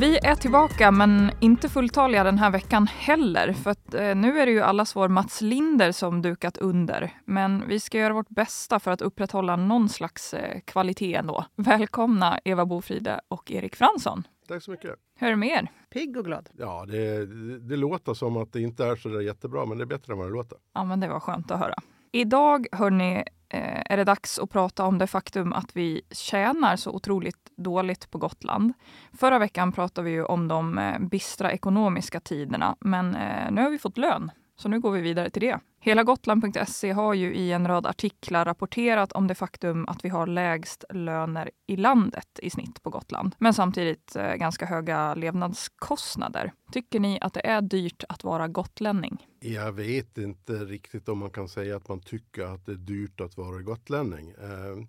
Vi är tillbaka, men inte fulltaliga den här veckan heller. För att, eh, nu är det ju allas vår Mats Linder som dukat under. Men vi ska göra vårt bästa för att upprätthålla någon slags eh, kvalitet ändå. Välkomna Eva Bofride och Erik Fransson. Tack så mycket. Hur är det med er? Pigg och glad. Ja, det, det låter som att det inte är så där jättebra, men det är bättre än vad det låter. Ja, men det var skönt att höra. Idag, hörni, Eh, är det dags att prata om det faktum att vi tjänar så otroligt dåligt på Gotland. Förra veckan pratade vi ju om de eh, bistra ekonomiska tiderna, men eh, nu har vi fått lön. Så nu går vi vidare till det. Hela Gotland.se har ju i en rad artiklar rapporterat om det faktum att vi har lägst löner i landet i snitt på Gotland. Men samtidigt eh, ganska höga levnadskostnader. Tycker ni att det är dyrt att vara gotlänning? Jag vet inte riktigt om man kan säga att man tycker att det är dyrt att vara gotlänning. Eh,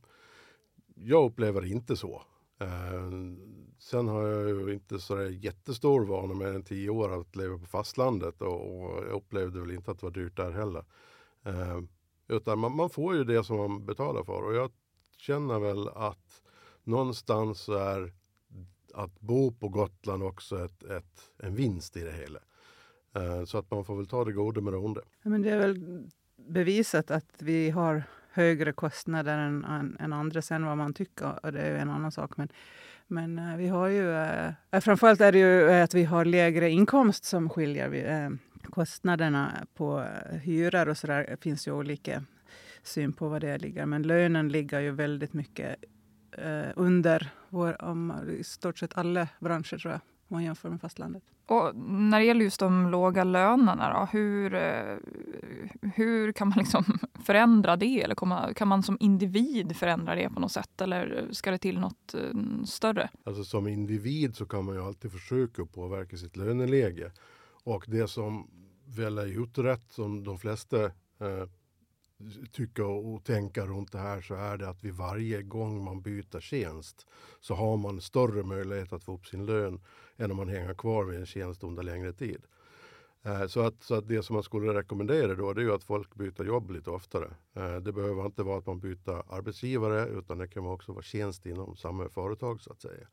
jag upplever inte så. Eh, sen har jag ju inte så jättestor vana med än tio år att leva på fastlandet och, och jag upplevde väl inte att det var dyrt där heller. Eh, utan man, man, får ju det som man betalar för och jag känner väl att någonstans så är att bo på Gotland också ett, ett, en vinst i det hela. Eh, så att man får väl ta det goda med det onda. men det är väl bevisat att vi har högre kostnader än, än, än andra. Sen vad man tycker, och det är en annan sak. Men, men eh, vi har ju... Eh, eh, framförallt är det ju eh, att vi har lägre inkomst som skiljer. Uh, kostnaderna på hyror och så där finns ju olika syn på vad det ligger. Men lönen ligger ju väldigt mycket under vår, om, i stort sett alla branscher tror jag om man jämför med fastlandet. Och när det gäller just de låga lönerna, då, hur, hur kan man liksom förändra det? Eller kan man, kan man som individ förändra det på något sätt? Eller ska det till något eh, större? Alltså som individ så kan man ju alltid försöka påverka sitt löneläge. Och det som väl är utrett, som de flesta eh, tycka och tänka runt det här så är det att vid varje gång man byter tjänst så har man större möjlighet att få upp sin lön än om man hänger kvar vid en tjänst under längre tid. Eh, så att, så att det som man skulle rekommendera då det är att folk byter jobb lite oftare. Eh, det behöver inte vara att man byter arbetsgivare utan det kan också vara tjänst inom samma företag så att säga.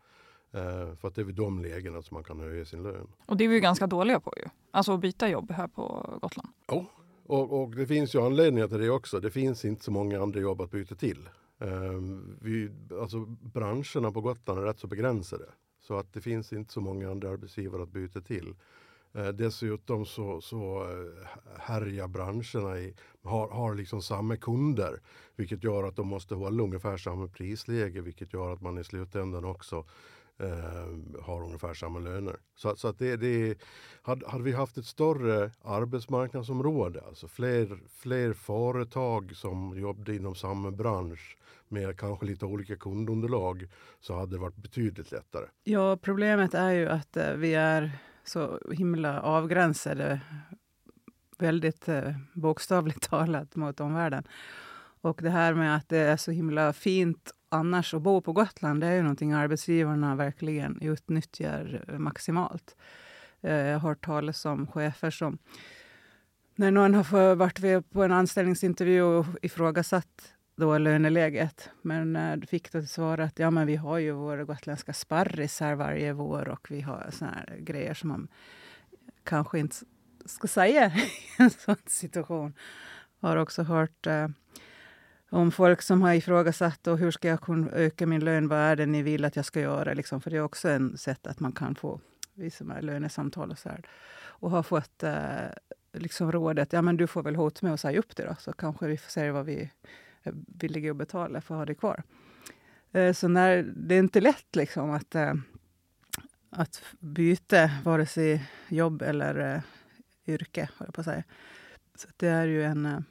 Eh, för att det är vid de lägena som man kan höja sin lön. Och det är vi ganska dåliga på ju. Alltså att byta jobb här på Gotland. Ja, och, och, det finns ju anledningar till det också. Det finns inte så många andra jobb att byta till. Vi, alltså, branscherna på Gotland är rätt så begränsade. Så att det finns inte så många andra arbetsgivare att byta till. Eh, dessutom så, så eh, härjar branscherna i, har, har liksom samma kunder. Vilket gör att de måste hålla ungefär samma prisläge. Vilket gör att man i slutändan också eh, har ungefär samma löner. Så, så att det, det, hade, hade vi haft ett större arbetsmarknadsområde, alltså fler, fler företag som jobbade inom samma bransch med kanske lite olika kundunderlag så hade det varit betydligt lättare. Ja, problemet är ju att eh, vi är så himla avgränsade väldigt eh, bokstavligt talat mot omvärlden. Och det här med att det är så himla fint annars att bo på Gotland, det är ju någonting arbetsgivarna verkligen utnyttjar eh, maximalt. Eh, jag har hört talas om chefer som när någon har varit på en anställningsintervju och ifrågasatt då löneläget. Men eh, fick då svar att ja, men vi har ju våra gotländska sparris här varje vår och vi har såna här grejer som man kanske inte ska säga i en sån situation. Har också hört eh, om folk som har ifrågasatt och hur ska jag kunna öka min lön, vad är det ni vill att jag ska göra? Liksom, för det är också ett sätt att man kan få vissa lönesamtal och så här. Och har fått eh, liksom rådet, ja men du får väl hota med att säga upp det då, så kanske vi får se vad vi villiga att betala för att ha det kvar. Eh, så när, det är inte lätt liksom att, eh, att byta vare sig jobb eller eh, yrke, yrke, jag på att säga. Så det är ju en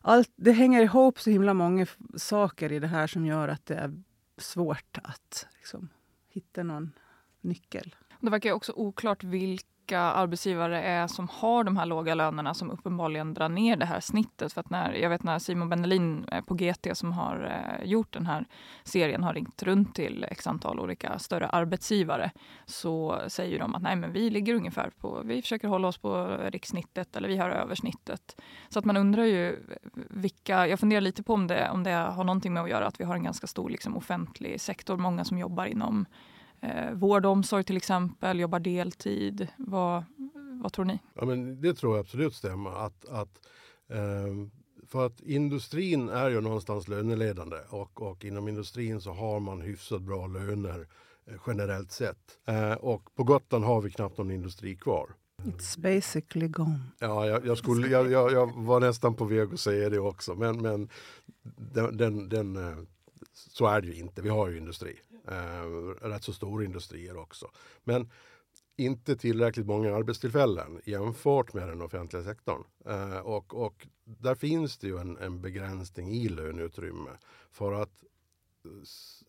allt, det hänger ihop så himla många saker i det här som gör att det är svårt att liksom, hitta någon nyckel. Det verkar också oklart vilka vilka arbetsgivare är som har de här låga lönerna som uppenbarligen drar ner det här snittet. För att när, jag vet när Simon Bendelin eh, på GT som har eh, gjort den här serien har ringt runt till x antal olika större arbetsgivare så säger de att nej men vi ligger ungefär på, vi försöker hålla oss på rikssnittet eller vi har översnittet. Så att man undrar ju vilka, jag funderar lite på om det, om det har någonting med att göra att vi har en ganska stor liksom, offentlig sektor, många som jobbar inom eh, vård och omsorg till exempel, jobbar deltid. Vad, vad tror ni? Ja, men det tror jag absolut stämmer. Att, att, eh, för att industrin är ju någonstans löneledande och, och inom industrin så har man hyfsat bra löner eh, generellt sett. Eh, och på Gotland har vi knappt någon industri kvar. It's basically gone. Ja, jag, jag, skulle, jag, jag, jag, var nästan på väg att säga det också, men, men den, den, den, eh, så är det ju inte. Vi har ju industri. Eh, rätt så stora industrier också. Men inte tillräckligt många arbetstillfällen jämfört med den offentliga sektorn. Eh, och, och där finns det ju en, en begränsning i löneutrymme. För att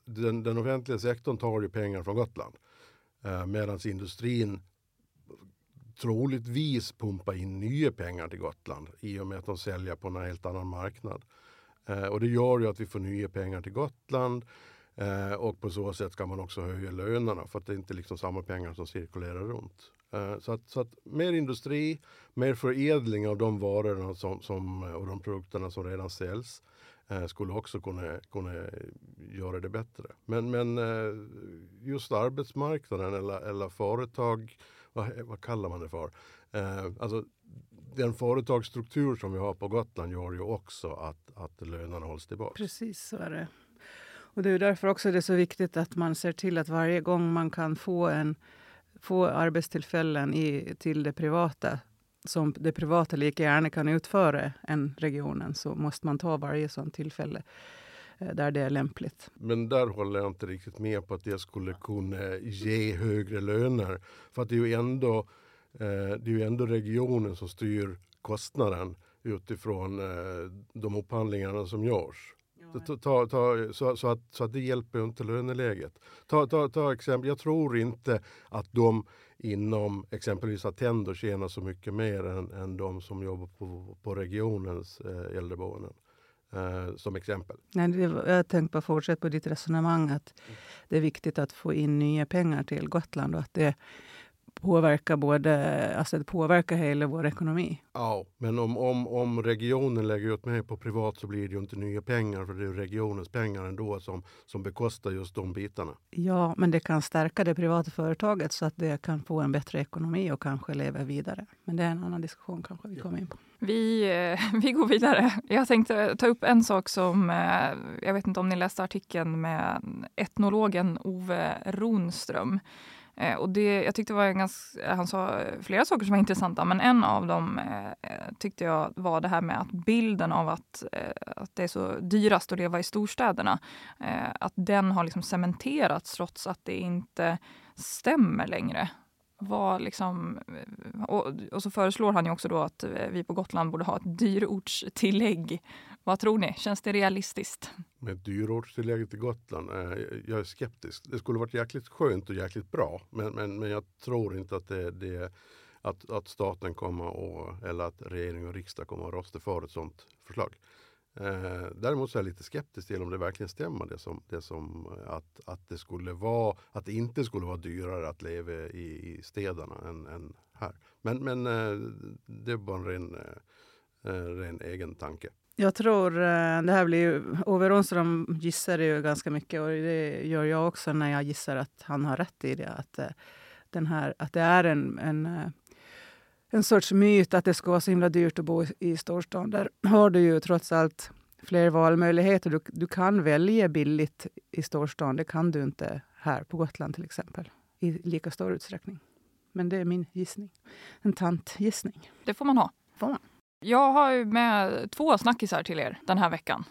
den, den offentliga sektorn tar ju pengar från Gotland. Eh, Medan industrin troligtvis pumpar in nya pengar till Gotland i och med att de säljer på en helt annan marknad. Eh, och det gör ju att vi får nya pengar till Gotland. Eh, och på så sätt ska man också höja lönerna för att det är inte liksom samma pengar som cirkulerar runt. Eh, så, att, så att mer industri, mer förädling av de varorna som, som, och de produkterna som redan säljs eh, skulle också kunna, kunna göra det bättre. Men, men eh, just arbetsmarknaden eller, eller företag, vad, vad kallar man det för? Eh, alltså, den företagsstruktur som vi har på Gotland gör ju också att, att lönerna hålls tillbaka. Precis så är det. Och det är därför också det är så viktigt att man ser till att varje gång man kan få, en, få arbetstillfällen i, till det privata som det privata lika gärna kan utföra än regionen så måste man ta varje sådant tillfälle eh, där det är lämpligt. Men där håller jag inte riktigt med på att det skulle kunna ge högre löner. För att det är ju ändå, eh, det är ju ändå regionen som styr kostnaden utifrån eh, de upphandlingarna som görs. Ta, ta, ta, så, så, att, så att det hjälper inte löneläget. Ta, ta, ta exempel, jag tror inte att de inom exempelvis Attendo tjänar så mycket mer än, än de som jobbar på, på regionens eh, äldreboenden. Eh, som exempel. Nej, det, jag tänkte bara fortsätta på ditt resonemang att det är viktigt att få in nya pengar till Gotland och att det påverkar både, alltså det påverkar hela vår ekonomi. Ja, men om, om, om regionen lägger ut mer på privat så blir det ju inte nya pengar för det är regionens pengar ändå som, som bekostar just de bitarna. Ja, men det kan stärka det privata företaget så att det kan få en bättre ekonomi och kanske leva vidare. Men det är en annan diskussion kanske vi kommer in på. Vi, eh, vi går vidare. Jag tänkte ta upp en sak som, eh, jag vet inte om ni läste artikeln med etnologen Ove Ronström Eh, och det, jag tyckte var en ganska, han sa flera saker som var intressanta, men en av dem eh, eh, tyckte jag var det här med att bilden av att, eh, att det är så dyrast att leva i storstäderna, eh, att den har liksom cementerats trots att det inte stämmer längre. Var liksom, eh, och, och, så föreslår han ju också då att vi på Gotland borde ha ett dyrortstillägg vad tror ni? Känns det realistiskt? Med dyrortstillägget till Gotland? Eh, jag är skeptisk. Det skulle varit jäkligt skönt och jäkligt bra. Men, men, men jag tror inte att, det, det, att, att staten kommer och, eller att regering och riksdag kommer att rösta för ett sådant förslag. Eh, däremot så är jag lite skeptisk till om det verkligen stämmer det som, det som eh, att, att, det skulle vara, att det inte skulle vara dyrare att leva i, i städerna än, än här. Men, men eh, det är bara en ren, eh, eh ren egen tanke. Jag tror, eh, det här blir ju, Ove Ronström gissar ju ganska mycket och det gör jag också när jag gissar att han har rätt i det. Att, eh, den här, att det är en, en, eh, en sorts myt att det ska vara så himla dyrt att bo i storstan. Där har du ju trots allt fler valmöjligheter. Du, du kan välja billigt i storstan. Det kan du inte här på Gotland till exempel i lika stor utsträckning. Men det är min gissning. En tantgissning. Det får man ha. Får man. Jag har med två snackisar till er den här veckan.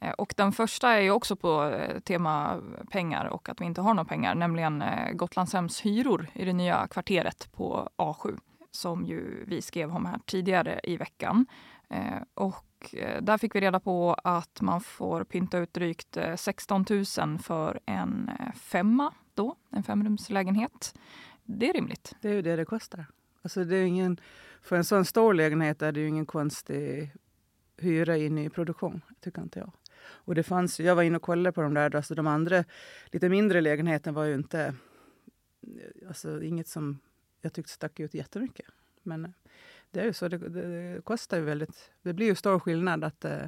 Eh, och den första är ju också på eh, tema pengar och att vi inte har några pengar, nämligen eh, Gotlandshems hyror i det nya kvarteret på A7 som ju vi skrev om här tidigare i veckan. Och där fick vi reda på att man får pynta ut drygt 16 000 för en femma då, en femrumslägenhet. Det är rimligt. Det är ju det det kostar. Alltså det är ingen, för en sån stor lägenhet är det ju ingen konstig hyra i nyproduktion, tycker inte jag. Och det fanns, jag var inne och kollade på de där, alltså de andra lite mindre lägenheterna var ju inte, alltså inget som jag tyckte stack ut jättemycket. Men eh, det är ju så, det, det kostar ju väldigt, det blir ju stor skillnad att uh,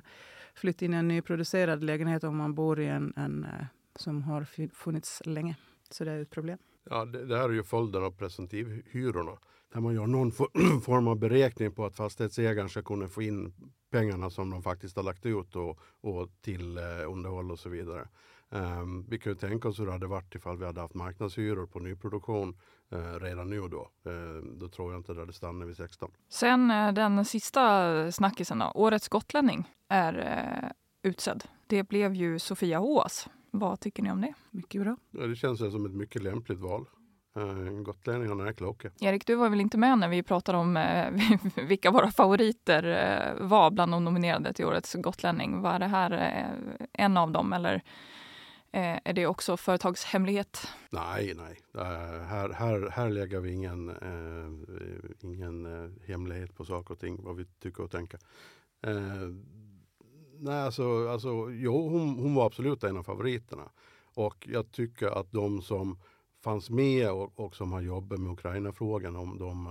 flytta in i en nyproducerad lägenhet om man bor i en, en uh, som har funnits länge. Så det är ett problem. Ja, det, det här är ju följden av presumtivhyrorna. Där man gör någon form av beräkning på att fastighetsägaren ska kunna få in pengarna som de faktiskt har lagt ut och, och till eh, underhåll och så vidare. Um, vi kan ju tänka oss hur det hade varit ifall vi hade haft marknadshyror på nyproduktion uh, redan nu då. Uh, då tror jag inte det hade stannat vid 16. Sen uh, den sista snackisen då. Årets gotlänning är uh, utsedd. Det blev ju Sofia Hås. Vad tycker ni om det? Mycket bra. Ja, det känns som ett mycket lämpligt val. Gotlänningarna är kloka. Erik, du var väl inte med när vi pratade om eh, vilka våra favoriter eh, var bland de nominerade till årets gotlänning. Var det här eh, en av dem eller eh, är det också företagshemlighet? Nej, nej. här, här, här lägger vi ingen, eh, ingen eh, hemlighet på saker och ting, vad vi tycker och tänker nej, alltså, alltså jo, hon, hon var absolut en av favoriterna. Och jag tycker att de som fanns med och, och som har jobbat med Ukraina-frågan, de, de,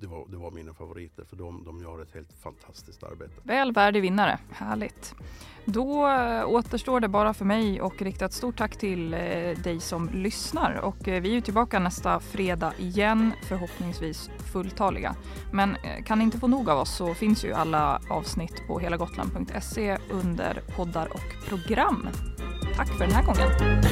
det, var, det var mina favoriter för de, de gör ett helt fantastiskt arbete. Väl värdig vinnare, härligt. Då eh, återstår det bara för mig att rikta ett stort tack till eh, dig som lyssnar och eh, vi är tillbaka nästa fredag igen, förhoppningsvis fulltaliga. Men kan ni inte få nog av oss så finns ju alla avsnitt på helagotland.se under poddar och program. Tack för den här gången.